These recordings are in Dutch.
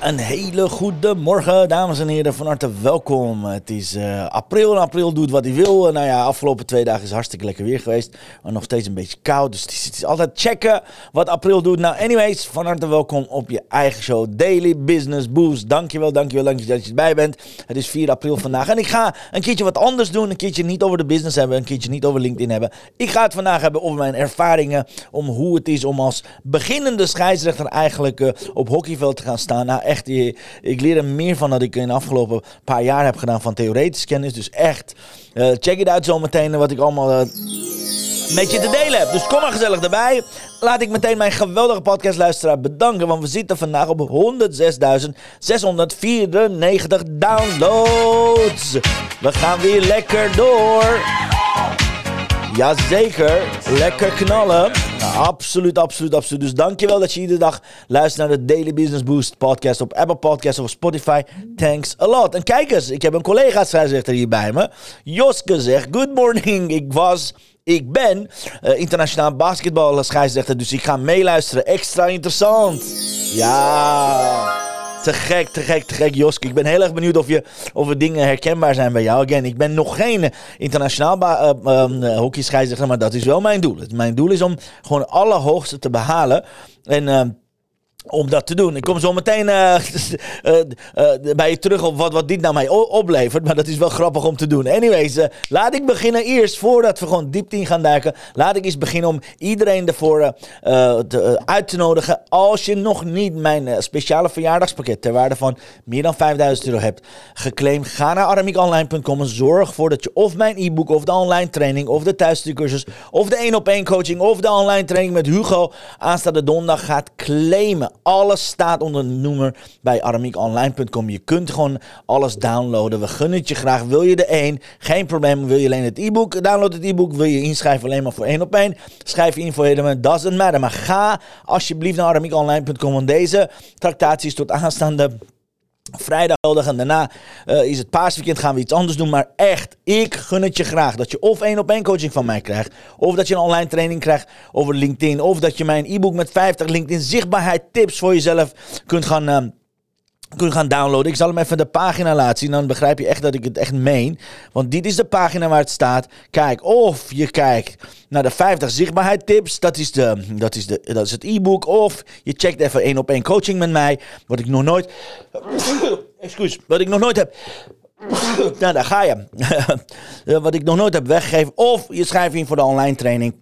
Een hele goede morgen, dames en heren. Van harte welkom. Het is eh, april en april doet wat hij wil. Uh, nou ja, afgelopen twee dagen is hartstikke lekker weer geweest. Maar nog steeds een beetje koud. Dus het is, altijd checken wat april doet. Nou, anyways, van harte welkom op je eigen show. Daily Business Boost. Dankjewel, dankjewel, dankjewel dat je erbij bent. Het is 4 april vandaag. En ik ga een keertje wat anders doen. Een keertje niet over de business hebben. Een keertje niet over LinkedIn hebben. Ik ga het vandaag hebben over mijn ervaringen. Om hoe het is om als beginnende scheidsrechter eigenlijk uh, op hockeyveld te gaan staan. Nou, echt, ik leer er meer van dat ik in de afgelopen paar jaar heb gedaan van theoretische kennis. Dus echt, uh, check het uit zometeen wat ik allemaal uh, met je te delen heb. Dus kom maar gezellig erbij. Laat ik meteen mijn geweldige podcastluisteraar bedanken. Want we zitten vandaag op 106.694 downloads. We gaan weer lekker door. Jazeker, lekker knallen. Absoluut, absoluut, absoluut. Dus dankjewel dat je iedere dag luistert naar de Daily Business Boost podcast op Apple Podcasts of Spotify. Thanks a lot. En kijk eens, ik heb een collega scheidsrechter hier bij me. Joske zegt, good morning, ik was... Ik ben uh, internationaal basketbal scheidsrechter, dus ik ga meeluisteren. Extra interessant. Ja. Te gek, te gek, te gek, Joske. Ik ben heel erg benieuwd of, je, of er dingen herkenbaar zijn bij jou. Again, ik ben nog geen internationaal uh, uh, hockey scheidsrechter, maar dat is wel mijn doel. Mijn doel is om gewoon het allerhoogste te behalen. En om dat te doen. Ik kom zo meteen uh, uh, uh, bij je terug op wat, wat dit nou mij oplevert. Maar dat is wel grappig om te doen. Anyways, laat ik beginnen eerst, voordat we gewoon diepte in gaan duiken. Laat ik eens beginnen om iedereen ervoor uit te nodigen. Als je nog niet mijn speciale verjaardagspakket ter waarde van meer dan 5000 euro hebt geclaimd. Ga naar aramiekonline.com en zorg ervoor dat je of mijn e-book of de online training of de thuisstudiecursus of de 1 op 1 coaching of de online training met Hugo aanstaande donderdag gaat claimen. Alles staat onder de noemer bij aramiekonline.com. Je kunt gewoon alles downloaden. We gunnen het je graag. Wil je de één? Geen probleem. Wil je alleen het e-book? Download het e-book. Wil je inschrijven alleen maar voor één op één? Schrijf je in voor helemaal. Doesn't matter. Maar ga alsjeblieft naar aramiekonline.com. Want deze tractatie is tot aanstaande Vrijdag en daarna uh, is het paasweekend, gaan we iets anders doen. Maar echt, ik gun het je graag dat je of één op één coaching van mij krijgt. Of dat je een online training krijgt over LinkedIn. Of dat je mijn e-book met 50 LinkedIn zichtbaarheid tips voor jezelf kunt gaan... Uh, kunt gaan downloaden. Ik zal hem even de pagina laten zien. Dan begrijp je echt dat ik het echt meen. Want dit is de pagina waar het staat. Kijk, of je kijkt naar de 50 zichtbaarheid tips. Dat is, de, dat is, de, dat is het e-book. Of je checkt even één op één coaching met mij. Wat ik nog nooit... Excuus. Wat ik nog nooit heb... nou, daar ga je. wat ik nog nooit heb weggegeven. Of je schrijft in voor de online training.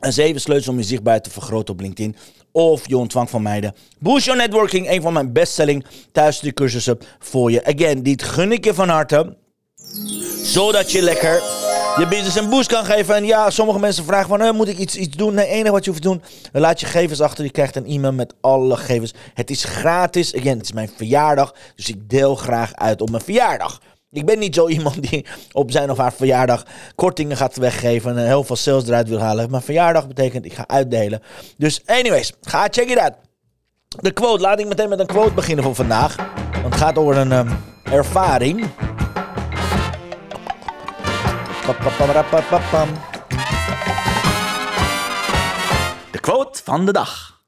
En zeven sleutels om je zichtbaarheid te vergroten op LinkedIn. Of je ontvangt van mij Boost Your Networking. Een van mijn bestselling cursussen voor je. Again, dit gun ik je van harte. Zodat je lekker je business een boost kan geven. En ja, sommige mensen vragen van, eh, moet ik iets, iets doen? Nee, enige wat je hoeft te doen, laat je gegevens achter. Je krijgt een e-mail met alle gegevens. Het is gratis. Again, het is mijn verjaardag. Dus ik deel graag uit op mijn verjaardag. Ik ben niet zo iemand die op zijn of haar verjaardag kortingen gaat weggeven en heel veel sales eruit wil halen. Mijn verjaardag betekent ik ga uitdelen. Dus anyways, ga check it out. De quote, laat ik meteen met een quote beginnen voor vandaag. Want het gaat over een um, ervaring. De quote van de dag.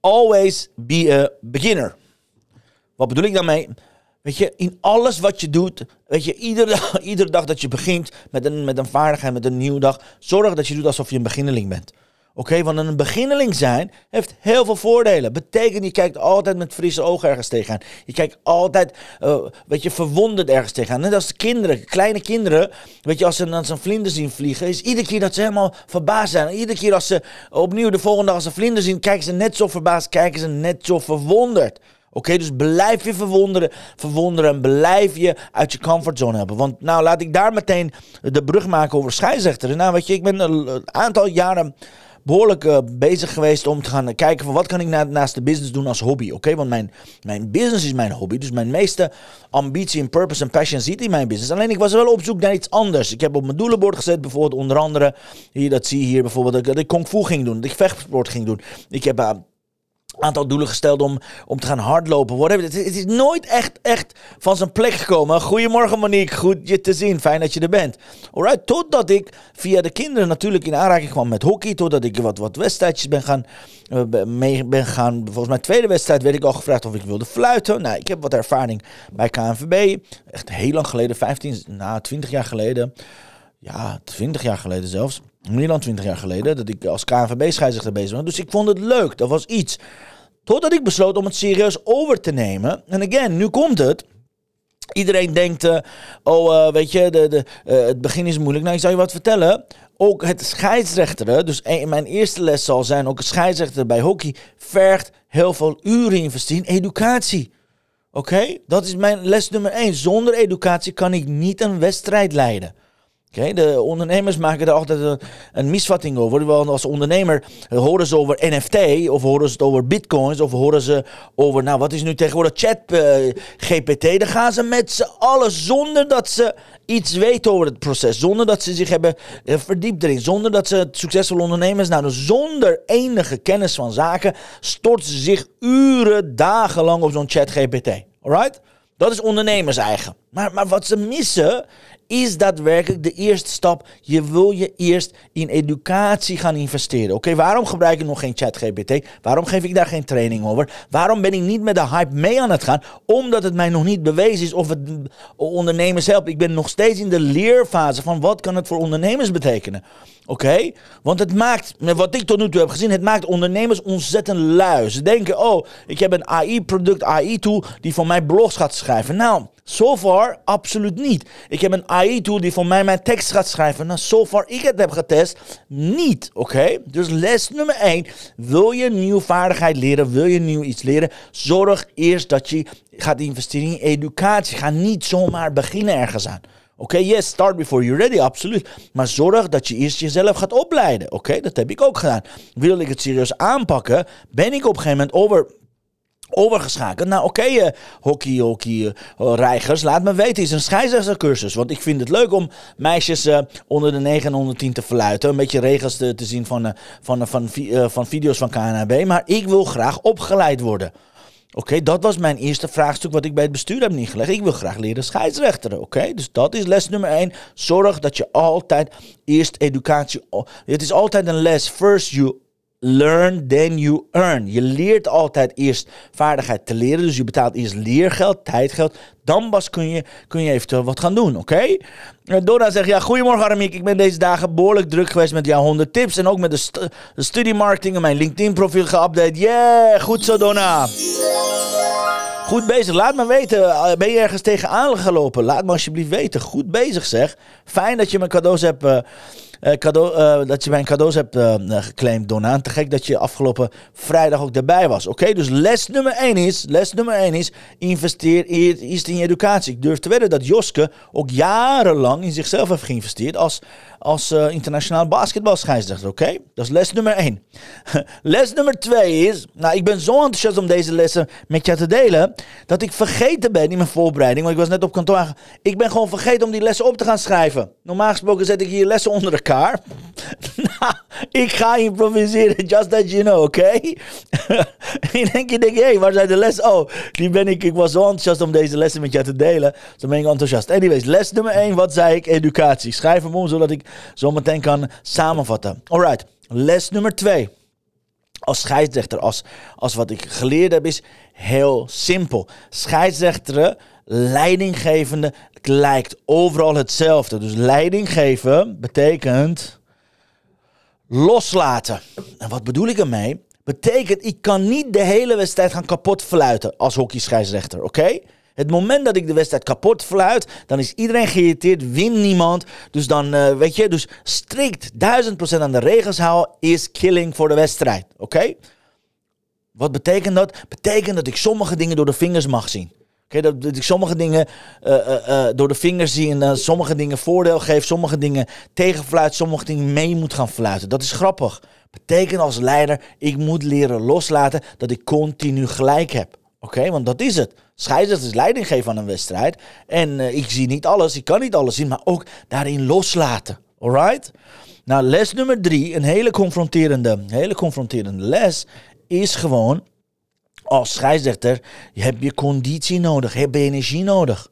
Always be a beginner. Wat bedoel ik daarmee? Weet je, in alles wat je doet, weet je, iedere, iedere dag dat je begint met een, met een vaardigheid, met een nieuwe dag, zorg dat je doet alsof je een beginneling bent. Oké, want een beginneling zijn heeft heel veel voordelen. Betekent, je kijkt altijd met frisse ogen ergens tegenaan. Je kijkt altijd, uh, weet je, verwonderd ergens tegenaan. Net als de kinderen, kleine kinderen, weet je, als ze, als een vlinder zien vliegen, is iedere keer dat ze helemaal verbaasd zijn. Iedere keer als ze opnieuw de volgende dag als een vlinder zien, kijken ze net zo verbaasd, kijken ze net zo verwonderd. Oké, dus blijf je verwonderen, verwonderen en blijf je uit je comfortzone helpen. Want nou, laat ik daar meteen de brug maken over scheidsrechters. Nou, weet je, ik ben een aantal jaren behoorlijk eh, bezig geweest om te gaan kijken van wat kan ik naast de business doen als hobby. Oké, want mijn, mijn business is mijn hobby. Dus mijn meeste ambitie en purpose en passion zit in mijn business. Alleen ik was wel op zoek naar iets anders. Ik heb op mijn doelenbord gezet bijvoorbeeld onder andere, hier dat zie je hier bijvoorbeeld, dat ik, kung fu ging doen, dat ik vechtsport ging doen. Ik heb uh, aantal doelen gesteld om, om te gaan hardlopen. Whatever. Het, het is nooit echt, echt van zijn plek gekomen. Goedemorgen Monique, goed je te zien. Fijn dat je er bent. Alright, totdat ik via de kinderen natuurlijk in aanraking kwam met hockey. Totdat ik wat, wat wedstrijdjes ben gaan, uh, mee ben gaan. Volgens mijn tweede wedstrijd werd ik al gevraagd of ik wilde fluiten. Nou, ik heb wat ervaring bij KNVB. Echt heel lang geleden, 15, nou 20 jaar geleden. Ja, 20 jaar geleden zelfs dan 20 jaar geleden, dat ik als KNVB-scheidsrechter bezig was. Dus ik vond het leuk, dat was iets. Totdat ik besloot om het serieus over te nemen. En again, nu komt het. Iedereen denkt, uh, oh, uh, weet je, de, de, uh, het begin is moeilijk. Nou, ik zal je wat vertellen. Ook het scheidsrechteren, dus een, mijn eerste les zal zijn, ook het scheidsrechter bij hockey, vergt heel veel uren investeren in educatie. Oké, dat is mijn les nummer 1. Zonder educatie kan ik niet een wedstrijd leiden. Okay, de ondernemers maken er altijd een, een, misvatting over. Want als ondernemer horen ze over NFT, of horen ze het over bitcoins, of horen ze over, nou wat is nu tegenwoordig chat uh, GPT. Dan gaan ze met z'n allen zonder dat ze iets weten over het proces. Zonder dat ze zich hebben uh, verdiept erin. Zonder dat ze succesvolle ondernemers, nou zonder enige kennis van zaken, storten ze zich uren, dagenlang op zo'n chat GPT. Alright? Dat is ondernemers eigen. Maar, maar wat ze missen is daadwerkelijk de eerste stap. Je wil je eerst in educatie gaan investeren. Oké, waarom gebruik ik nog geen ChatGPT? Waarom geef ik daar geen training over? Waarom ben ik niet met de hype mee aan het gaan? Omdat het mij nog niet bewezen is of het ondernemers helpt. Ik ben nog steeds in de leerfase van wat kan het voor ondernemers betekenen. Oké? Want het maakt, met wat ik tot nu toe heb gezien, het maakt ondernemers ontzettend lui. Ze denken, oh, ik heb een AI-product, AI-tool die voor mij blogs gaat schrijven. Nou, so far absoluut niet. Ik heb een AI-tool die voor mij mijn tekst gaat schrijven. Nou, so far ik het heb getest, niet. Oké? Dus les nummer 1. Wil je een nieuwe vaardigheid leren? Wil je nieuw iets leren? Zorg eerst dat je gaat investeren in educatie. Ga niet zomaar beginnen ergens aan. Oké, yes, start before you're ready, absoluut. Maar zorg dat je eerst jezelf gaat opleiden. Oké, dat heb ik ook gedaan. Wil ik het serieus aanpakken, ben ik op een gegeven moment over overgeschakeld. Nou, oké, okay, uh, hockey, hockey, uh, reigers, laat me weten. is een scheidsrechtercursus. Want ik vind het leuk om meisjes uh, onder de 9 en onder 10 te fluiten. Een beetje regels te, zien van, van, van, van, video's van KNHB. Maar ik wil graag opgeleid worden. Oké, dat was mijn eerste vraagstuk wat ik bij het bestuur heb neergelegd. Ik wil graag leren scheidsrechteren. Oké, dus dat is les nummer één. Zorg dat je altijd eerst educatie. Het is altijd een les. First you learn, then you earn. Je leert altijd eerst vaardigheid te leren. Dus je betaalt eerst leergeld, tijdgeld. Dan pas kun je, kun je eventueel wat gaan doen, oké? Okay? Eh, Dora zegt, ja, goedemorgen Aramiek. Ik ben deze dagen behoorlijk druk geweest met jouw 100 tips. En ook met de, st de en mijn LinkedIn profiel geüpdate. Yeah, goed zo Donna. Goed bezig. Laat me weten. Eh, ben je ergens tegenaan gelopen? Laat me alsjeblieft weten. Goed bezig zeg. Fijn dat je mijn cadeaus hebt... Uh, uh, cadeau, uh, dat je mijn cadeaus hebt uh, geclaimd, Donna. Te gek dat je afgelopen vrijdag ook erbij was. Oké, dus les nummer 1 is, les nummer 1 is, investeer eerst in je educatie. Ik durf te wedden dat Joske ook jarenlang in zichzelf heeft geïnvesteerd als als internationaal basketbalscheidsrechter, oké? Dat is les nummer 1. les nummer 2 is, nou ik ben zo enthousiast om deze lessen met je te delen, dat ik vergeten ben in mijn voorbereiding, want ik was net op kantoor. Ik ben gewoon vergeten om die lessen op te gaan schrijven. Normaal gesproken zet ik hier lessen onder nou, ik ga improviseren, just that you know, oké? Okay? in één keer denk hé, hey, waar zijn de lessen? Oh, die ben ik, ik was zo enthousiast om deze lessen met je te delen. Zo ben ik enthousiast. Anyways, les nummer 1, wat zei ik? Educatie. Schrijf hem om, zodat ik zometeen kan samenvatten. Alright, les nummer twee. Als scheidsrechter, als, als wat ik geleerd heb, is heel simpel. Scheidsrechteren, leidinggevende, lijkt overal hetzelfde. Dus leiding geven betekent loslaten. En wat bedoel ik ermee? Betekent, ik kan niet de hele wedstrijd gaan kapot fluiten als hockeyscheidsrechter, oké? Het moment dat ik de wedstrijd kapot fluit, dan is iedereen geïrriteerd, wint niemand. Dus dan, uh, weet je, dus strikt 1000% aan de regels houden is killing voor de wedstrijd. Oké? Wat betekent dat? Betekent dat ik sommige dingen door de vingers mag zien. Oké, dat, ik sommige dingen uh, uh, door de vingers zie en sommige dingen voordeel geef, sommige dingen tegenfluit, sommige dingen mee moet gaan fluiten. Dat is grappig. Betekent als leider, ik moet leren loslaten dat ik continu gelijk heb. Oké, want dat is het. Scheidsrechter is leiding geven aan een wedstrijd. En ik zie niet alles, ik kan niet alles zien, maar ook daarin loslaten. Alright? Nou, les nummer drie, een hele confronterende, hele confronterende les, is gewoon als scheidsrechter heb je conditie nodig, heb je energie nodig.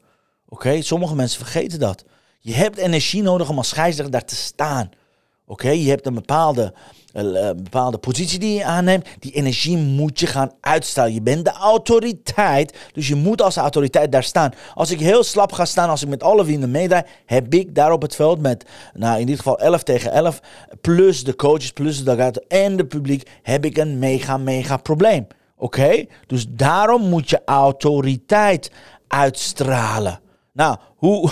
Oké, sommige mensen vergeten dat. Je hebt energie nodig om als scheidsrechter daar te staan. Oké, je hebt een bepaalde, uh, bepaalde positie die je aanneemt. Die energie moet je gaan uitstralen. Je bent de autoriteit, dus je moet als autoriteit daar staan. Als ik heel slap ga staan, als ik met alle vrienden meedraai, heb ik daar op het veld met, nou in dit geval 11 tegen 11, plus de coaches, plus de dugout en de publiek, heb ik een mega, mega probleem. Oké? Dus daarom moet je autoriteit uitstralen. Nou, hoe,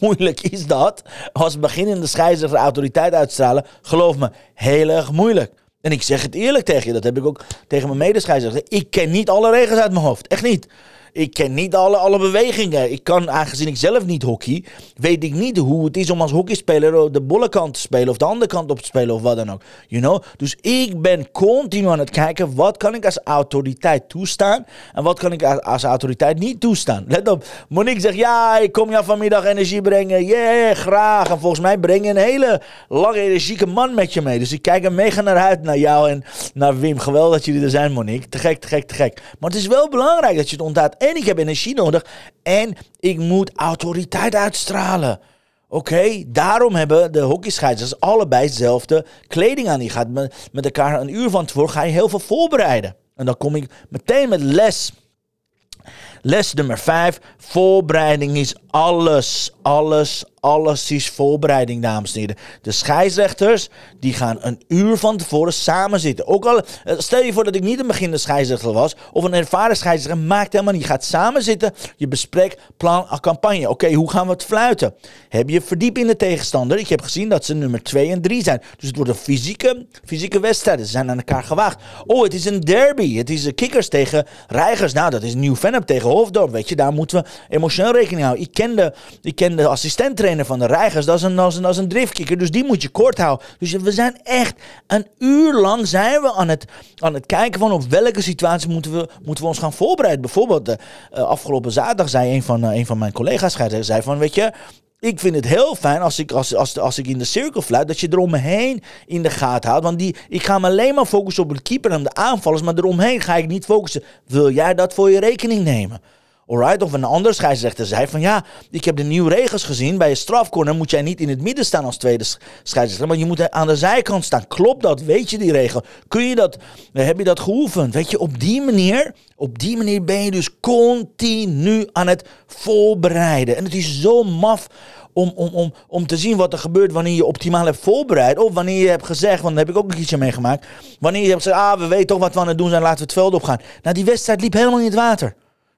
moeilijk is dat? Als beginnende scheidsrechter autoriteit uitstralen, geloof me, heel erg moeilijk. En ik zeg het eerlijk tegen je, dat heb ik ook tegen mijn medescheidsrechter. Ik ken niet alle regels uit mijn hoofd. Echt niet. Ik ken niet alle, alle bewegingen. Ik kan, aangezien ik zelf niet hockey, weet ik niet hoe het is om als hockeyspeler de bolle kant te spelen of de andere kant op te spelen of wat dan ook. You know? Dus ik ben continu aan het kijken, wat kan ik als autoriteit toestaan en wat kan ik als autoriteit niet toestaan. Let op, Monique zegt, ja, ik kom jou vanmiddag energie brengen. Yeah, graag. En volgens mij breng je een hele lange energieke man met je mee. Dus ik kijk er mega naar uit, naar jou en naar Wim. Geweldig dat jullie er zijn, Monique. Te gek, te gek, te gek. Maar het is wel belangrijk dat je het onthoudt en ik heb energie nodig en ik moet autoriteit uitstralen. Oké, daarom hebben de hockeyscheidsers allebei dezelfde kleding aan. Je gaat met, met elkaar een uur van tevoren ga je heel veel voorbereiden. En dan kom ik meteen met les. Les nummer 5. Voorbereiding is alles, alles, alles is voorbereiding, dames en heren. De scheidsrechters die gaan een uur van tevoren samen zitten. Ook al, eh, stel je voor dat ik niet een beginnende scheidsrechter was, of een ervaren scheidsrechter, maakt helemaal niet. Je gaat samen zitten, je bespreekt plan, campagne. Oké, hoe gaan we het fluiten? Heb je verdiep in de tegenstander? Ik heb gezien dat ze nummer 2 en 3 zijn. Dus het wordt een fysieke, fysieke wedstrijd. Ze zijn aan elkaar gewaagd. Oh, het is een derby. Het is kikkers tegen reigers. Nou, dat is Nieuw-Vennep tegen Hoofddorp. Weet je, daar moeten we emotioneel rekening houden. Ik ik ken de assistenttrainer van de reigers. Dat is, een, een, een driftkikker. Dus die moet je kort houden. Dus we zijn echt een uur lang zijn we aan het, aan het kijken van op welke situatie moeten we, moeten we ons gaan voorbereiden. Bijvoorbeeld de uh, afgelopen zaterdag zei een van, uh, een van mijn collega's, zei van weet je, ik vind het heel fijn als ik, als, als, als ik in de cirkel fluit, dat je eromheen in de gaten houdt. Want die, ik ga me alleen maar focussen op de keeper en de aanvallers, maar eromheen ga ik niet focussen. Wil jij dat voor je rekening nemen? Alright, of een andere scheidsrechter zei van ja, ik heb de nieuwe regels gezien. Bij een strafcorner moet jij niet in het midden staan als tweede scheidsrechter, maar je moet aan de zijkant staan. Klopt dat? Weet je die regel? Kun je dat, heb je dat geoefend? Weet je, op die manier, op die manier ben je dus continu aan het voorbereiden. En het is zo maf om, om, om, om te zien wat er gebeurt wanneer je optimaal hebt voorbereid. Of wanneer je hebt gezegd, want daar heb ik ook een keertje meegemaakt. Wanneer je hebt gezegd, ah, we weten toch wat we aan het doen zijn, laten we het veld opgaan. Nou, die wedstrijd liep helemaal in het water.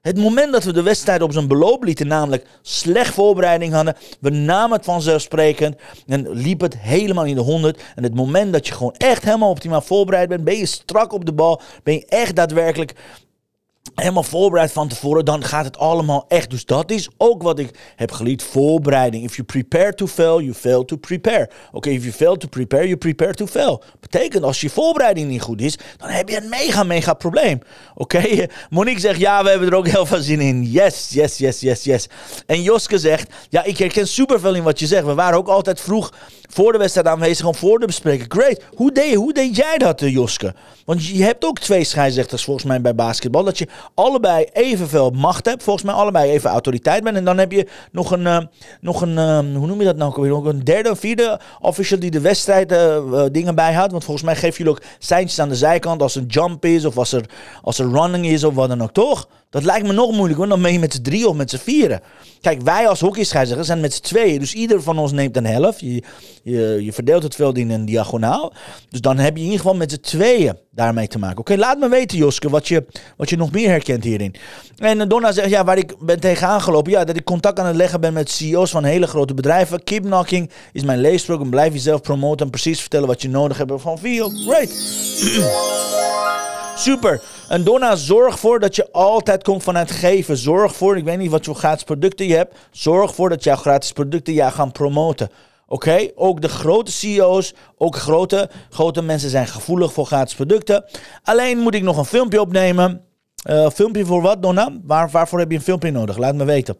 Het moment dat we de wedstrijd op zijn beloop lieten, namelijk slecht voorbereiding hadden, we namen het vanzelfsprekend en liep het helemaal in de honderd. En het moment dat je gewoon echt helemaal optimaal voorbereid bent, ben je strak op de bal, ben je echt daadwerkelijk helemaal voorbereid van tevoren, dan gaat het allemaal echt. Dus dat is ook wat ik heb geleerd, voorbereiding. If you prepare to fail, you fail to prepare. Oké, if you fail to prepare, you prepare to fail. Betekent, als je voorbereiding niet goed is, dan heb je een mega, mega probleem. Oké, Monique zegt, ja, we hebben er ook heel veel zin in. Yes, yes, yes, yes, yes. En Joske zegt, ja, ik herken superveel in wat je zegt. We waren ook altijd vroeg voor de wedstrijd aanwezig, gewoon voor de bespreking. Great. Hoe deed, hoe deed jij dat, eh, Joske? Want je hebt ook twee scheidsrechters volgens mij bij basketbal. Dat je allebei evenveel macht hebt. Volgens mij allebei even autoriteit bent. En dan heb je nog een, uh, nog een uh, hoe noem je dat nou? Nog een derde of vierde official die de wedstrijd uh, dingen bijhoudt. Want volgens mij geven jullie ook seintjes aan de zijkant als een jump is of als er, als er running is of wat dan ook, toch? Dat lijkt me nog moeilijk, want dan ben je met z'n drie of met z'n vieren. Kijk, wij als hockeyscheidsrechters zijn met z'n tweeën. Dus ieder van ons neemt een helft. Je, je, je verdeelt het veld in een diagonaal. Dus dan heb je in ieder geval met z'n tweeën daarmee te maken. Oké, laat me weten, Joske, wat je, wat je nog meer herkent hierin. En Donna zegt, ja, waar ik ben tegenaan gelopen. Ja, dat ik contact aan het leggen ben met CEO's van hele grote bedrijven. Keep knocking is mijn leesprook. En blijf jezelf promoten en precies vertellen wat je nodig hebt van feel great. Super. En Donna, zorg voor dat je altijd komt vanuit geven. Zorg voor, ik weet niet wat voor gratis producten je hebt. Zorg voor dat jouw gratis producten jij gaan promoten. Oké, ook de grote CEO's, ook grote, grote mensen zijn gevoelig voor gratis producten. Alleen moet ik nog een filmpje opnemen. Uh, filmpje voor wat, Donna? Waar, waarvoor heb je een filmpje nodig? Laat me weten.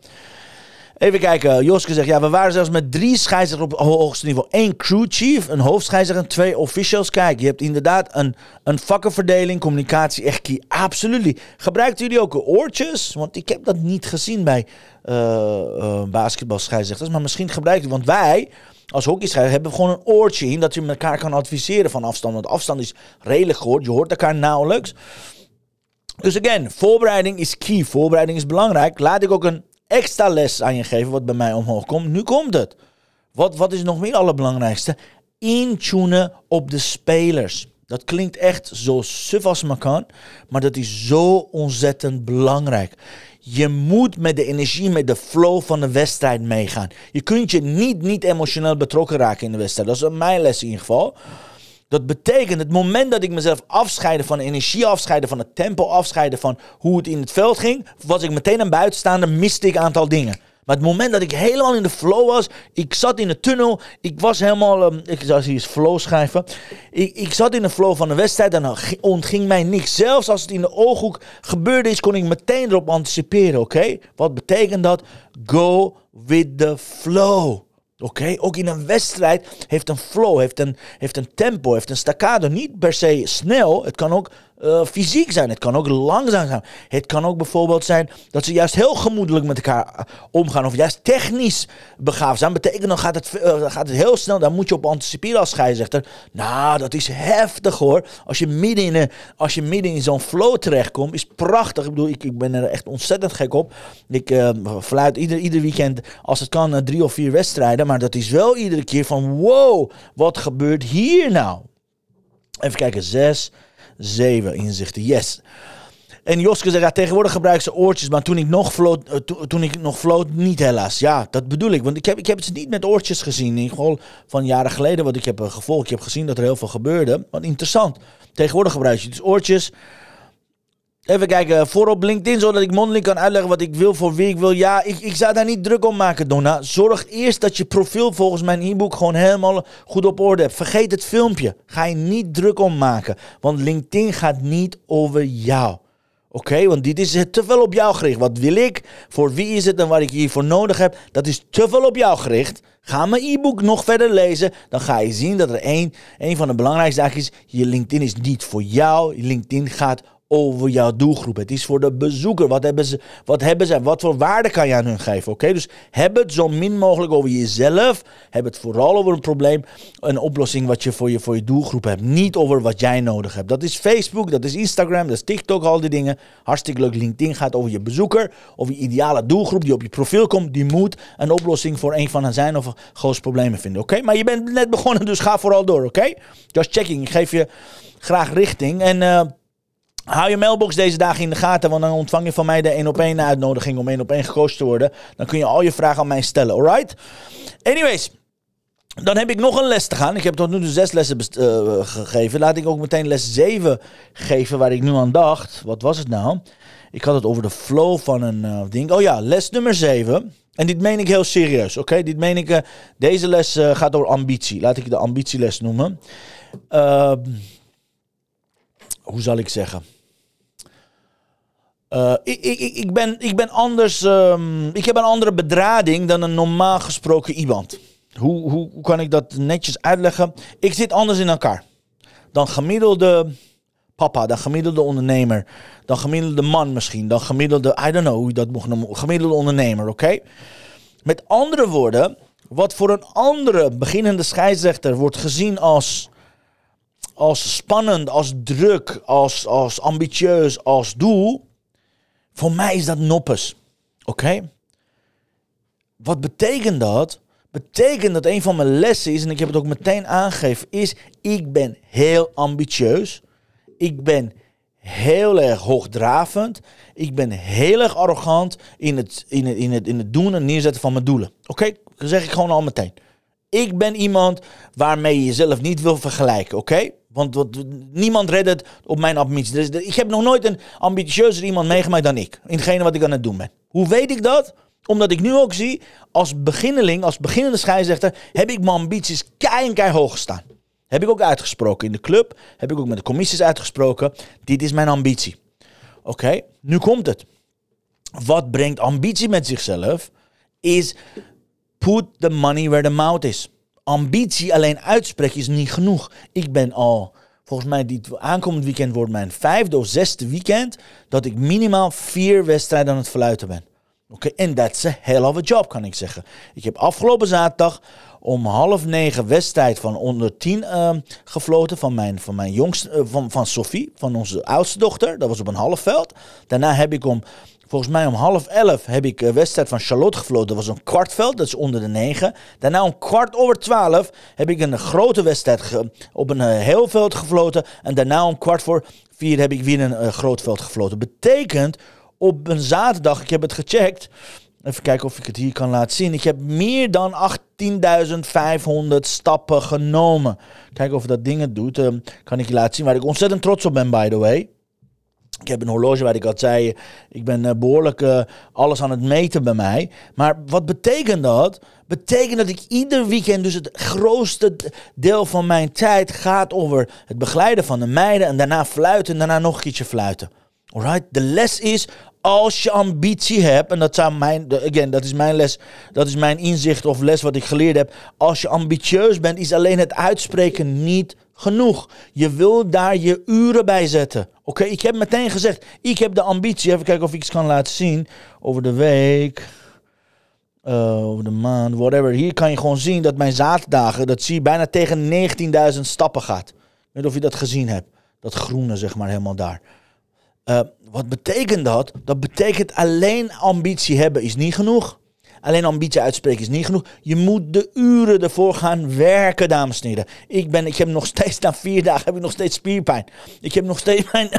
Even kijken. Joske zegt, ja, we waren zelfs met drie scheidsrechters op hoogste niveau. Eén crew chief, een hoofdscheidsrechter en twee officials. Kijk, je hebt inderdaad een, een vakkenverdeling, communicatie, echt key. Absoluut. Gebruikt jullie ook oortjes? Want ik heb dat niet gezien bij uh. Maar misschien gebruikt u, want wij als hockeyscheider hebben we gewoon een oortje in dat je elkaar kan adviseren van afstand. Want afstand is redelijk gehoord. Je hoort elkaar nauwelijks. Dus again, voorbereiding is key. Voorbereiding is belangrijk. Laat ik ook een extra les aan je geven wat bij mij omhoog komt. Nu komt het. Wat, wat is nog meer allerbelangrijkste? Intunen op de spelers. Dat klinkt echt zo suf als maar kan, maar dat is zo ontzettend belangrijk. Je moet met de energie, met de flow van de wedstrijd meegaan. Je kunt je niet, niet emotioneel betrokken raken in de wedstrijd. Dat is mijn les in ieder geval. Dat betekent het moment dat ik mezelf afscheiden van energie, afscheiden van het tempo, afscheiden van hoe het in het veld ging, was ik meteen een buitenstaander, miste ik een aantal dingen. Maar het moment dat ik helemaal in de flow was, ik zat in de tunnel, ik was helemaal, um, ik zal hier eens flow schrijven. Ik, ik zat in de flow van de wedstrijd en dan ontging mij niks. Zelfs als het in de ooghoek gebeurde is, kon ik meteen erop anticiperen, oké? Wat betekent dat? Go with the flow. Oké, ook in een wedstrijd heeft een flow, heeft een, heeft een tempo, heeft een staccato. Niet per se snel, het kan ook uh, fysiek zijn. Het kan ook langzaam zijn. Het kan ook bijvoorbeeld zijn dat ze juist heel gemoedelijk met elkaar eh, omgaan. Of juist technisch begaafd zijn. Betekent dan gaat het, uh, gaat het heel snel. Daar moet je op anticiperen als scheidsrechter. Nou, dat is heftig hoor. Als je midden in, als je midden in zo'n flow terechtkomt, is prachtig. Ik bedoel, ik, ik ben er echt ontzettend gek op. Ik uh, fluit ieder, ieder weekend, als het kan, drie of vier wedstrijden. Maar dat is wel iedere keer van wow, wat gebeurt hier nou? Even kijken, zes. Zeven inzichten. Yes. En Joske zegt, ja, tegenwoordig gebruik ze oortjes, maar toen ik nog floot, uh, toen ik nog floot, niet helaas. Ja, dat bedoel ik. Want ik heb, ik heb het niet met oortjes gezien. In geval van jaren geleden wat ik heb uh, gevolgd. Ik heb gezien dat er heel veel gebeurde. Wat interessant. Tegenwoordig gebruik je dus oortjes. Even kijken, voor op LinkedIn, zodat ik mondeling kan uitleggen wat ik wil voor wie ik wil. Ja, ik, ik zou daar niet druk om maken, Donna. Zorg eerst dat je profiel volgens mijn e-book gewoon helemaal goed op orde hebt. Vergeet het filmpje. Ga je niet druk om maken. Want LinkedIn gaat niet over jou. Oké, want dit is te veel op jou gericht. Wat wil ik? Voor wie is het en wat ik hiervoor nodig heb? Dat is te veel op jou gericht. Ga mijn e-book nog verder lezen. Dan ga je zien dat er één, één van de belangrijkste zaken is. Je LinkedIn is niet voor jou. LinkedIn gaat jouw doelgroep. Het is voor de bezoeker. Wat hebben ze? Wat, hebben ze, wat voor waarde kan je aan hun geven? Oké, dus heb het zo min mogelijk over jezelf. Heb het vooral over een probleem, een oplossing wat je voor je, voor je doelgroep hebt. Niet over wat jij nodig hebt. Dat is Facebook, dat is Instagram, dat is TikTok, al die dingen. Hartstikke leuk. LinkedIn gaat over je bezoeker, over je ideale doelgroep die op je profiel komt. Die moet een oplossing voor een van zijn of grootste problemen vinden. Oké, maar je bent net begonnen, dus ga vooral door. Oké, just checking. Ik geef je graag richting en. Uh, Hou je mailbox deze dagen in de gaten, want dan ontvang je van mij de 1 op 1 uitnodiging om 1 op 1 gecoacht te worden. Dan kun je al je vragen aan mij stellen, alright? Anyways, dan heb ik nog een les te gaan. Ik heb tot nu toe zes lessen uh, gegeven. Laat ik ook meteen les 7 geven, waar ik nu aan dacht. Wat was het nou? Ik had het over de flow van een uh, ding. Oh ja, les nummer 7. En dit meen ik heel serieus, oké? Dit meen ik... Uh, deze les gaat over ambitie. Laat ik de ambitieles noemen. Ehm, hoe zal ik zeggen? Uh, ik, ik, ik, ben, ik ben anders. Um, ik heb een andere bedrading dan een normaal gesproken iemand. Hoe, hoe, hoe kan ik dat netjes uitleggen? Ik zit anders in elkaar. Dan gemiddelde papa, dan gemiddelde ondernemer. Dan gemiddelde man misschien. Dan gemiddelde, I don't know hoe je dat mocht noemen. Gemiddelde ondernemer, oké? Met andere woorden, wat voor een andere beginnende scheidsrechter wordt gezien als, als spannend, als druk, als, als ambitieus, als doel voor mij is dat noppes. Oké? Wat betekent dat? Betekent dat een van mijn lessen is, en ik heb het ook meteen aangegeven, is ik ben heel ambitieus. Ik ben heel erg hoogdravend. Ik ben heel erg arrogant in het, in het, in het, in het doen en neerzetten van mijn doelen. Oké? Dat zeg ik gewoon al meteen. Ik ben iemand waarmee je jezelf niet wil vergelijken, oké? Want niemand redt het op mijn ambitie. Dus ik heb nog nooit een ambitieuzer iemand meegemaakt dan ik. In hetgene wat ik aan het doen ben. Hoe weet ik dat? Omdat ik nu ook zie, als beginneling, als beginnende scheidsrechter, heb ik mijn ambities kei en hoog staan. Heb ik ook uitgesproken in de club, heb ik ook met de commissies uitgesproken. Dit is mijn ambitie. Oké, nu komt het. Wat brengt ambitie met zichzelf? Is put the money where the mouth is. Ambitie alleen uitspreken is niet genoeg. Ik ben al, volgens mij, dit aankomend weekend wordt mijn vijfde of zesde weekend. dat ik minimaal vier wedstrijden aan het verluiten ben. Oké, en that's a hell of a job, kan ik zeggen. Ik heb afgelopen zaterdag om half negen wedstrijd van onder tien uh, gefloten van mijn, van mijn jongste, uh, van, van Sophie, van onze oudste dochter. Dat was op een half veld. Daarna heb ik om, volgens mij om half elf, heb ik een wedstrijd van Charlotte gefloten. Dat was een kwartveld, dat is onder de negen. Daarna om kwart over twaalf heb ik een grote wedstrijd op een uh, heel veld gefloten. En daarna om kwart voor vier heb ik weer een uh, groot veld gefloten. Betekent op een zaterdag, ik heb het gecheckt. Even kijken of ik het hier kan laten zien. Ik heb meer dan 18.500 stappen genomen. Kijken of dat ding het doet. Um, kan ik je laten zien waar ik ontzettend trots op ben, by the way. Ik heb een horloge waar ik al zei, ik ben uh, behoorlijk uh, alles aan het meten bij mij. Maar wat betekent dat? Betekent dat ik ieder weekend, dus het grootste deel van mijn tijd gaat over het begeleiden van de meiden. En daarna fluiten en daarna nog een keertje fluiten. Alright? De les is, als je ambitie hebt, en dat, zou mijn, again, dat is mijn les, dat is mijn inzicht of les wat ik geleerd heb. Als je ambitieus bent, is alleen het uitspreken niet genoeg. Je wil daar je uren bij zetten. Oké, ik heb meteen gezegd, ik heb de ambitie. Even kijken of ik iets kan laten zien over de week. Uh, over de maand, whatever. Hier kan je gewoon zien dat mijn zaterdagen, dat zie je bijna tegen 19.000 stappen gaat. Ik weet niet of je dat gezien hebt. Dat groene, zeg maar, helemaal daar. Uh, wat betekent dat? Dat betekent alleen ambitie hebben is niet genoeg. Alleen ambitie uitspreken is niet genoeg. Je moet de uren ervoor gaan werken, dames en heren. Ik, ben, ik heb nog steeds, na vier dagen heb ik nog steeds spierpijn. Ik heb nog steeds mijn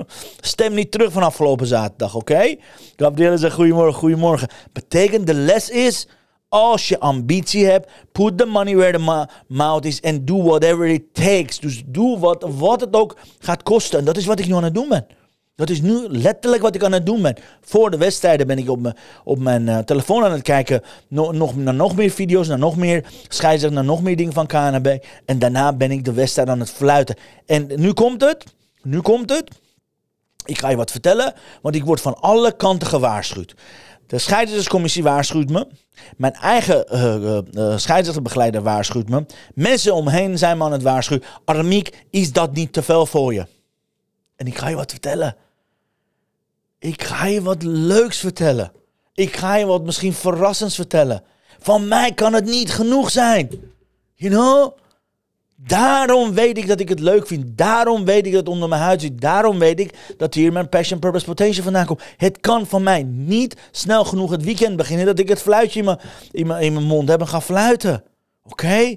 stem niet terug van afgelopen zaterdag, oké? Okay? Gabrielle zegt goedemorgen, goedemorgen. Betekent de les is, als je ambitie hebt, put the money where the mouth is and do whatever it takes. Dus doe wat, wat het ook gaat kosten. En dat is wat ik nu aan het doen ben. Dat is nu letterlijk wat ik aan het doen ben. Voor de wedstrijden ben ik op mijn, op mijn uh, telefoon aan het kijken. No, nog, naar nog meer video's, naar nog meer scheidsrechter, naar nog meer dingen van KNB. En daarna ben ik de wedstrijd aan het fluiten. En nu komt het. Nu komt het. Ik ga je wat vertellen, want ik word van alle kanten gewaarschuwd. De scheidsrechterscommissie waarschuwt me. Mijn eigen uh, uh, scheidsrechterbegeleider waarschuwt me. Mensen omheen zijn me aan het waarschuwen. Aramiek, is dat niet te veel voor je? En ik ga je wat vertellen. Ik ga je wat leuks vertellen. Ik ga je wat misschien verrassends vertellen. Van mij kan het niet genoeg zijn. You know? Daarom weet ik dat ik het leuk vind. Daarom weet ik dat het onder mijn huid zit. Daarom weet ik dat hier mijn passion, purpose, potential vandaan komt. Het kan van mij niet snel genoeg het weekend beginnen dat ik het fluitje in mijn, in mijn, mond heb en ga fluiten. Oké?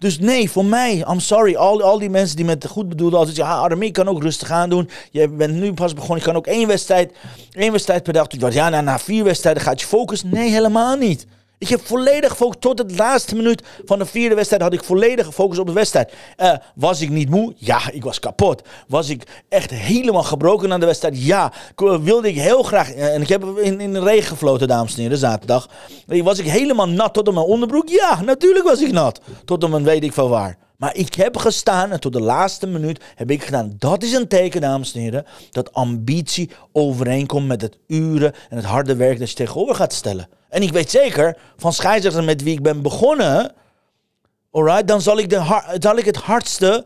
Dus nee, voor mij, I'm sorry, al, al die mensen die met goed bedoelden altijd zeggen, ja, Armin kan ook rustig aan doen. Je bent nu pas begonnen, je kan ook één wedstrijd, één wedstrijd per dag. Dacht ja, na, na vier wedstrijden gaat je focussen. Nee, helemaal niet. Ik heb volledig gefocust. Tot het laatste minuut van de vierde wedstrijd had ik volledig gefocust op de wedstrijd. Uh, was ik niet moe? Ja, ik was kapot. Was ik echt helemaal gebroken aan de wedstrijd? Ja. Wilde ik heel graag. Uh, en ik heb in, in de regen gefloten, dames en heren, zaterdag. Was ik helemaal nat tot op mijn onderbroek? Ja, natuurlijk was ik nat. Tot op mijn weet ik veel waar. Maar ik heb gestaan en tot de laatste minuut heb ik gedaan. Dat is een teken, dames en heren, dat ambitie overeenkomt met het uren en het harde werk dat je tegenover gaat stellen. En ik weet zeker, van scheidsrechter met wie ik ben begonnen, alright, dan zal ik, de, zal ik het hardste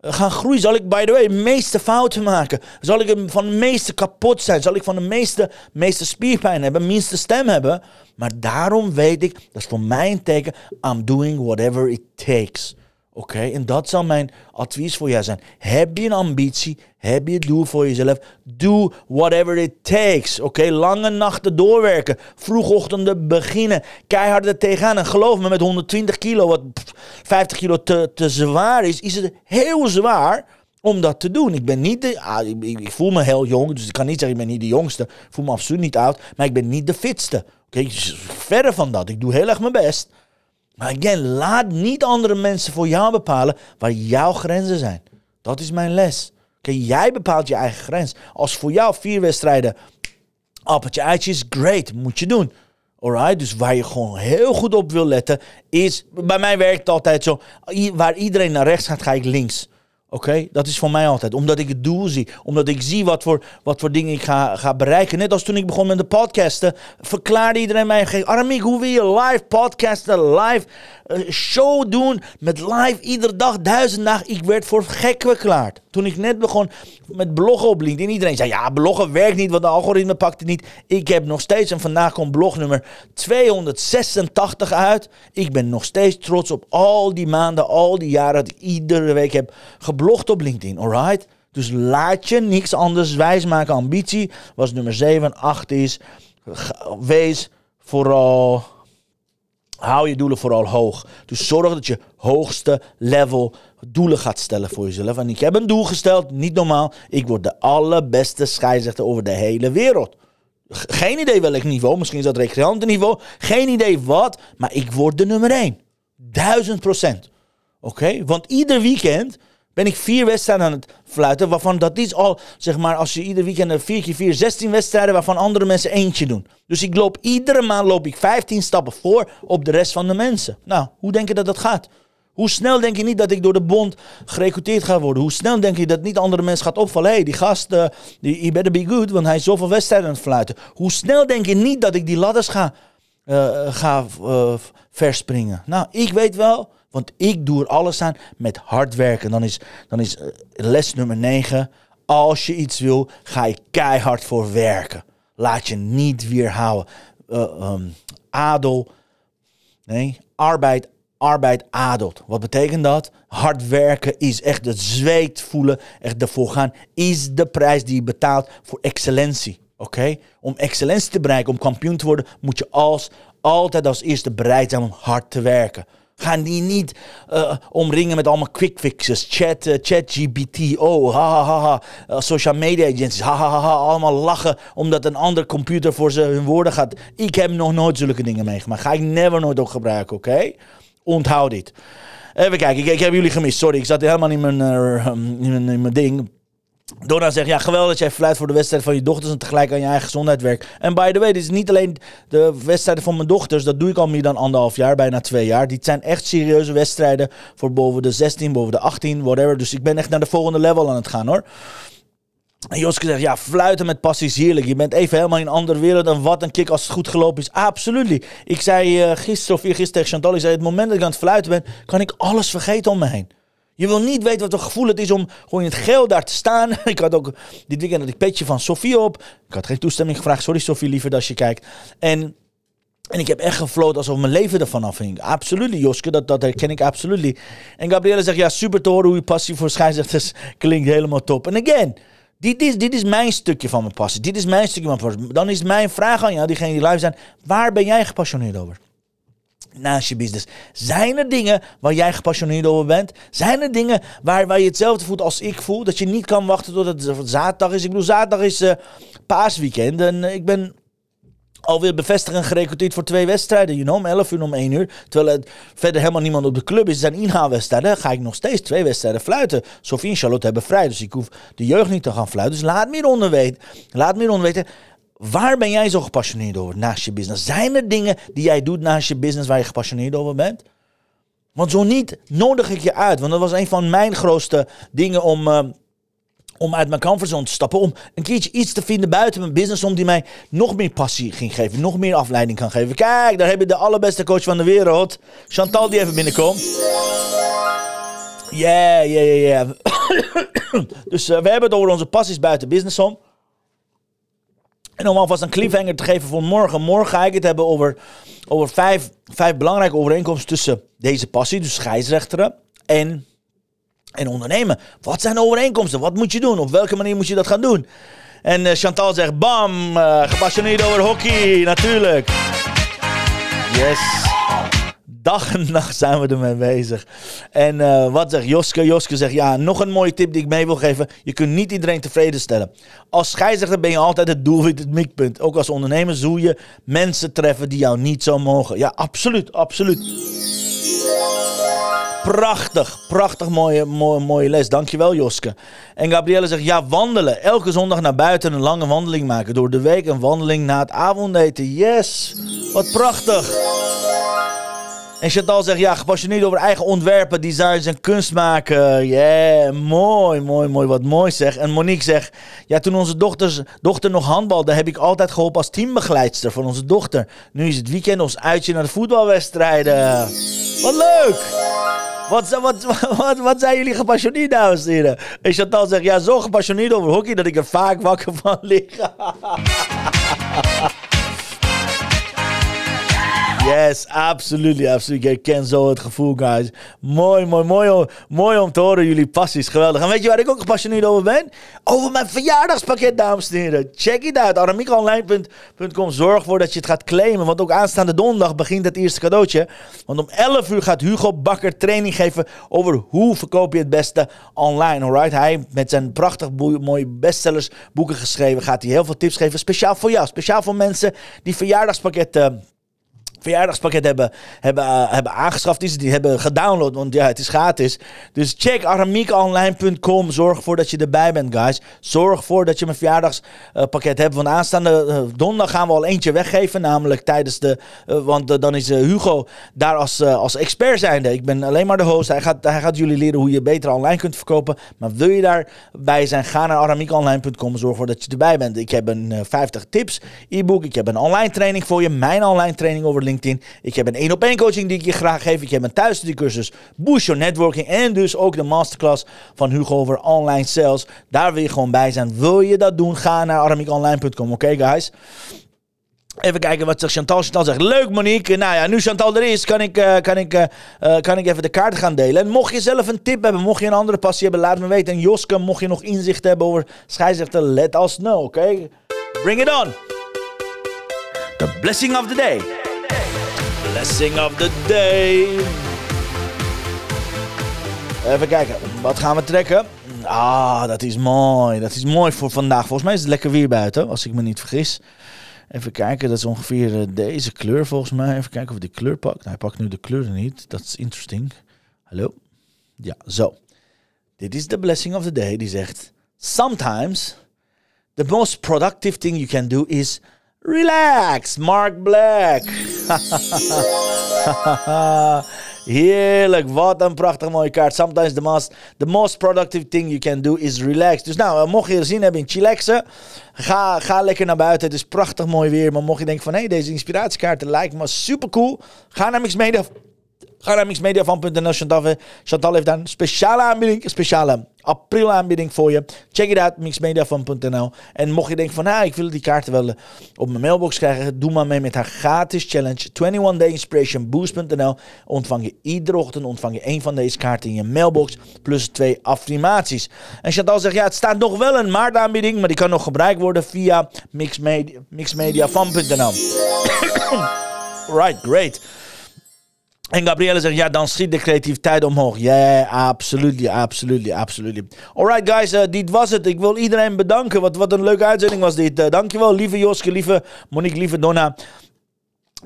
eh, gaan groeien. Zal ik, by the way, de meeste fouten maken. Zal ik van de meeste kapot zijn. Zal ik van de meeste, meeste spierpijn hebben, minste stem hebben. Maar daarom weet ik, dat is voor mij een teken, I'm doing whatever it takes. Oké, en dat zal mijn advies voor jou zijn. Heb je een ambitie? Heb je het doel voor jezelf? Doe whatever it takes. Oké, lange nachten doorwerken. Vroegochtenden beginnen. Keihard er tegenaan. En geloof me, met 120 kilo, wat 50 kilo te, te zwaar is, is het heel zwaar om dat te doen. Ik ben niet de, ah, ik, voel me heel jong, dus ik kan niet zeggen ik ben niet de jongste. Ik voel me absoluut niet oud, maar ik ben niet de fitste. Oké, verder van dat. Ik doe heel erg mijn best. Maar again, laat niet andere mensen voor jou bepalen waar jouw grenzen zijn. Dat is mijn les. Oké, jij bepaalt je eigen grens. Als voor jou vier wedstrijden appeltje eitje is great, moet je doen. Alright, dus waar je gewoon heel goed op wil letten is, bij mij werkt het altijd zo, waar iedereen naar rechts gaat, ga ik links. Oké, dat is voor mij altijd. Omdat ik het doel zie. Omdat ik zie wat voor, wat voor dingen ik ga, ga bereiken. Net als toen ik begon met de podcasten. Verklaarde iedereen mij. Aramik, hoe wil je live podcasten? Live uh, show doen. Met live iedere dag, duizend dagen. Ik werd voor gek verklaard. Toen ik net begon met bloggen op LinkedIn. Iedereen zei, ja, bloggen werkt niet. Want de algoritme pakt het niet. Ik heb nog steeds, en vandaag komt blog nummer 286 uit. Ik ben nog steeds trots op al die maanden, al die jaren. Dat ik iedere week heb geblogd geblogd op LinkedIn, alright? Dus laat je niks anders wijsmaken. Ambitie was nummer 7. 8 is, wees vooral, hou je doelen vooral hoog. Dus zorg dat je hoogste level doelen gaat stellen voor jezelf. En ik heb een doel gesteld, niet normaal. Ik word de allerbeste scheidsrechter over de hele wereld. Geen idee welk niveau, misschien is dat recreantenniveau. Geen idee wat, maar ik word de nummer 1. Duizend procent. Oké? Want ieder weekend ben ik vier wedstrijden aan het fluiten, waarvan dat is al, zeg maar, als je ieder weekend vier keer vier, 16 wedstrijden, waarvan andere mensen eentje doen. Dus ik loop iedere maand loop ik 15 stappen voor op de rest van de mensen. Nou, hoe denk je dat dat gaat? Hoe snel denk je niet dat ik door de bond gerecruiteerd ga worden? Hoe snel denk je dat niet andere mensen gaat opvallen? Hé, hey, die gast, uh, die, better be good, want hij is zoveel wedstrijden aan het fluiten. Hoe snel denk je niet dat ik die ladders ga, uh, ga uh, verspringen? Nou, ik weet wel, want ik doe er alles aan met hard werken. Dan is, dan is eh, les nummer 9. Als je iets wil, ga je keihard voor werken. Laat je niet weerhouden. Uh, adel. Nee, arbeid, arbeid adelt. Wat betekent dat? Hard werken is echt het zweet voelen, echt ervoor gaan, is de prijs die je betaalt voor excellentie. Oké? Om excellentie te bereiken, om kampioen te worden, moet je als, altijd als eerste bereid zijn om hard te werken. Gaan die niet uh, omringen met allemaal quick fixes, chat, uh, chat GPT, oh, ha ha ha, uh, social media agencies, ha, ha ha ha, allemaal lachen omdat een ander computer voor ze hun woorden gaat. Ik heb nog nooit zulke dingen meegemaakt. Ga ik never nooit ook gebruiken, oké? Onthoud dit. Even kijken, ik, ik, heb jullie gemist, sorry, ik zat helemaal in mijn, in mijn, in mijn ding. Donna zegt, ja, geweldig dat jij fluit voor de wedstrijd van je dochters en tegelijk aan je eigen gezondheid werkt. En by the way, dit is niet alleen de wedstrijden van mijn dochters. Dat doe ik al meer dan anderhalf jaar, bijna twee jaar. Dit zijn echt serieuze wedstrijden voor boven de 16, boven de 18, whatever. Dus ik ben echt naar de volgende level aan het gaan hoor. En Joske zegt, ja, fluiten met passie is heerlijk. Je bent even helemaal in een andere wereld. En wat een kick als het goed gelopen is. Absoluut. Ik zei uh, gisteren of gisteren tegen Chantal, ik zei, het moment dat ik aan het fluiten ben, kan ik alles vergeten om me heen. Je wil niet weten wat een gevoel het is om gewoon in het geel daar te staan. ik had ook dit weekend dat ik petje van Sofie op. Ik had geen toestemming gevraagd. Sorry Sofie, liever als je kijkt. En, en ik heb echt gefloten alsof mijn leven ervan afhing. Absoluut, Joske, dat, dat herken ik absoluut. En Gabrielle zegt, ja, super te horen hoe je passie voor scheidsrechters klinkt helemaal top. En again, dit is, dit is mijn stukje van mijn passie. Dit is mijn stukje van mijn passie. Dan is mijn vraag aan jou, diegene die live zijn. Waar ben jij gepassioneerd over? Naast je business. Zijn er dingen waar jij gepassioneerd over bent? Zijn er dingen waar, waar je hetzelfde voelt als ik voel? Dat je niet kan wachten tot het zaterdag is. Ik bedoel, zaterdag is uh, paasweekend. En uh, ik ben alweer bevestigd en gerecruiteerd voor twee wedstrijden. You know, om 11 uur om 1 uur. Terwijl er verder helemaal niemand op de club is. Het zijn inhaalwedstrijden. ga ik nog steeds twee wedstrijden fluiten. Sofie en Charlotte hebben vrij. Dus ik hoef de jeugd niet te gaan fluiten. Dus laat meer onder weten. Laat meer onder weten. Waar ben jij zo gepassioneerd over naast je business? Zijn er dingen die jij doet naast je business waar je gepassioneerd over bent? Want zo niet, nodig ik je uit. Want dat was een van mijn grootste dingen om, uh, om uit mijn comfortzone te stappen. Om een keertje iets te vinden buiten mijn business. Om die mij nog meer passie ging geven. Nog meer afleiding kan geven. Kijk, daar heb je de allerbeste coach van de wereld. Chantal die even binnenkomt. Ja, ja, ja, ja. Dus uh, we hebben het over onze passies buiten business om. En om alvast een cliffhanger te geven voor morgen. Morgen ga ik het hebben over, over vijf, vijf belangrijke overeenkomsten tussen deze passie, dus scheidsrechteren, en, en ondernemen. Wat zijn de overeenkomsten? Wat moet je doen? Op welke manier moet je dat gaan doen? En uh, Chantal zegt, bam, uh, gepassioneerd over hockey, natuurlijk. Yes. Dag en nacht zijn we ermee bezig. En eh, wat zegt Joske? Joske zegt, ja, nog een mooie tip die ik mee wil geven. Je kunt niet iedereen tevreden stellen. Als scheidsrechter ben je altijd het doelwit, het mikpunt. Ook als ondernemer zul je mensen treffen die jou niet zo mogen. Ja, absoluut, absoluut. Prachtig, prachtig mooie, mooie, mooie les. Dankjewel Joske. En Gabrielle zegt, ja wandelen. Elke zondag naar buiten een lange wandeling maken. Door de week een wandeling na het avondeten. Yes, wat prachtig. En Chantal zegt, ja, gepassioneerd over eigen ontwerpen, designs en kunst maken. Yeah, mooi, mooi, mooi, wat mooi zeg. En Monique zegt, ja, toen onze dochters, dochter nog handbalde, heb ik altijd geholpen als teambegeleidster van onze dochter. Nu is het weekend ons uitje naar de voetbalwedstrijden. Wat leuk! Wat, wat, wat, wat zijn jullie gepassioneerd, dames en heren? En Chantal zegt, ja, zo gepassioneerd over hockey dat ik er vaak wakker van lig. Yes, absoluut, absoluut. Ik ken zo het gevoel, guys. Mooi, mooi, mooi, mooi om te horen. Jullie passies, geweldig. En weet je waar ik ook gepassioneerd over ben? Over mijn verjaardagspakket, dames en heren. Check it out. aramiekonline.com. Zorg ervoor dat je het gaat claimen. Want ook aanstaande donderdag begint het eerste cadeautje. Want om 11 uur gaat Hugo Bakker training geven over hoe verkoop je het beste online. Alright? Hij met zijn prachtig mooie bestsellers boeken geschreven. Gaat hij heel veel tips geven. Speciaal voor jou. Speciaal voor mensen die verjaardagspakket verjaardagspakket hebben, hebben, uh, hebben aangeschaft is, die hebben gedownload, want ja, het is gratis. Dus check aramiekonline.com. Zorg ervoor dat je erbij bent, guys. Zorg ervoor dat je mijn verjaardagspakket hebt. Want aanstaande uh, donderdag gaan we al eentje weggeven, namelijk tijdens de, uh, want dan is Hugo daar als, als expert zijnde. Ik ben alleen maar de host. Hij gaat, hij gaat jullie leren hoe je beter online kunt verkopen. Maar wil je daarbij zijn, ga naar aramiekonline.com. Zorg ervoor dat je erbij bent. Ik heb een 50 tips e-book. Ik heb een online training voor je. Mijn online training over Ik heb een één op één coaching die ik je graag geef. Ik heb een thuisstudiecursus Boost Your Networking. En dus ook de masterclass van Hugo over online sales. Daar wil je gewoon bij zijn. Wil je dat doen? Ga naar aramiekonline.com. Oké guys? Even kijken wat zegt Chantal. Chantal zegt, leuk Monique. Nou ja, nu Chantal er is, kan ik, uh, kan ik, uh, kan ik even de kaart gaan delen. En mocht je zelf een tip hebben, mocht je een andere passie hebben, laat me weten. En Joske, mocht je nog inzicht hebben over scheidsrechter, let us know, oké? Bring it on! The blessing of the day. Blessing of the day. Even kijken, wat gaan we trekken? Ah, dat is mooi. Dat is mooi voor vandaag. Volgens mij is het lekker weer buiten, als ik me niet vergis. Even kijken, dat is ongeveer eh, deze kleur volgens mij. Even kijken of die kleur pakt. Nou, hij pakt nu de kleuren niet. Dat is interesting. Hallo? Ja, zo. Dit is de blessing of the day. Die zegt: Sometimes the most productive thing you can do is Relax, Mark Black. Heerlijk, wat een prachtig mooie kaart. Sometimes the most, the most productive thing you can do is relax. Dus nou, mocht je er zin hebben in chillaxen, ga, ga lekker naar buiten. Het is prachtig mooi weer. Maar mocht je denken van, hé, hey, deze inspiratiekaarten lijken me super cool. Ga naar Mixmedia Ga naar mixmediafan.nl. Chantal, Chantal heeft daar een speciale aanbieding, een speciale april aanbieding voor je. Check it out, mixmediafan.nl. En mocht je denken van, nou, ik wil die kaarten wel eh, op mijn mailbox krijgen, doe maar mee met haar gratis challenge 21 Day Inspiration Boost.nl. Ontvang je iedere ochtend ontvang je één van deze kaarten in je mailbox, plus twee affirmaties. En Chantal zegt, ja, het staat nog wel een maartaanbieding, maar die kan nog gebruikt worden via mixmediafan.nl. right, great. En Gabrielle zegt, ja, dan schiet de creativiteit omhoog. Ja, yeah, absoluut, absoluut, absoluut. Alright, guys, uh, dit was het. Ik wil iedereen bedanken. Wat, wat een leuke uitzending was dit. Uh, dankjewel, lieve Joske, lieve Monique, lieve Donna.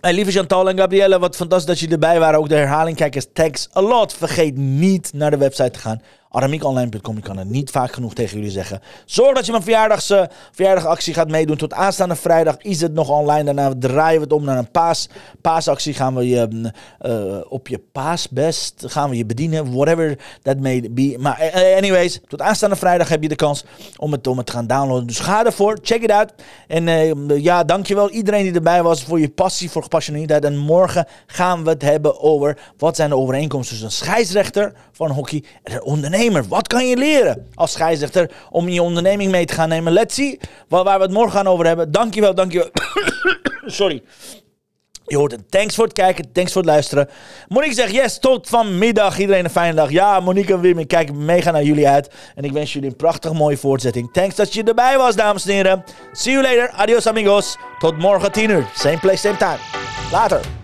En lieve Chantal en Gabrielle, wat fantastisch dat jullie erbij waren. Ook de herhaling kijkers, thanks a lot. Vergeet niet naar de website te gaan aramiekonline.com. Ik kan het niet vaak genoeg tegen jullie zeggen. Zorg dat je mijn verjaardags, uh, verjaardagactie gaat meedoen. Tot aanstaande vrijdag is het nog online. Daarna draaien we het om naar een paas, paasactie. Gaan we je uh, op je paasbest gaan we je bedienen. Whatever that may be. Maar uh, anyways, tot aanstaande vrijdag heb je de kans om het, om het te gaan downloaden. Dus ga ervoor. Check it out. En ja, dankjewel iedereen die erbij was voor je passie, voor gepassioneerdheid. En morgen gaan we het hebben over wat zijn de overeenkomsten tussen een scheidsrechter van hockey en een ondernemer wat kan je leren als scheidsrechter om je onderneming mee te gaan nemen? Let's see waar, we het morgen gaan over hebben. Dankjewel, dankjewel. Sorry. Je hoort het. Thanks voor het kijken. Thanks voor het luisteren. Monique zegt yes. Tot vanmiddag. Iedereen een fijne dag. Ja, Monique en Wim. Ik kijk mega naar jullie uit. En ik wens jullie een prachtig mooie voortzetting. Thanks dat je erbij was, dames en heren. See you later. Adios, amigos. Tot morgen 10 uur. Same place, same time. Later.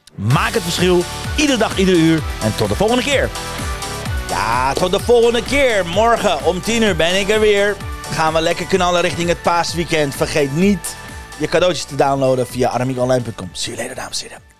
Maak het verschil, iedere dag, ieder uur. En tot de volgende keer. Ja, tot de volgende keer. Morgen om 10 uur ben ik er weer. Gaan we lekker knallen richting het paasweekend. Vergeet niet je cadeautjes te downloaden via aramigonline.com. See you later, dames en heren.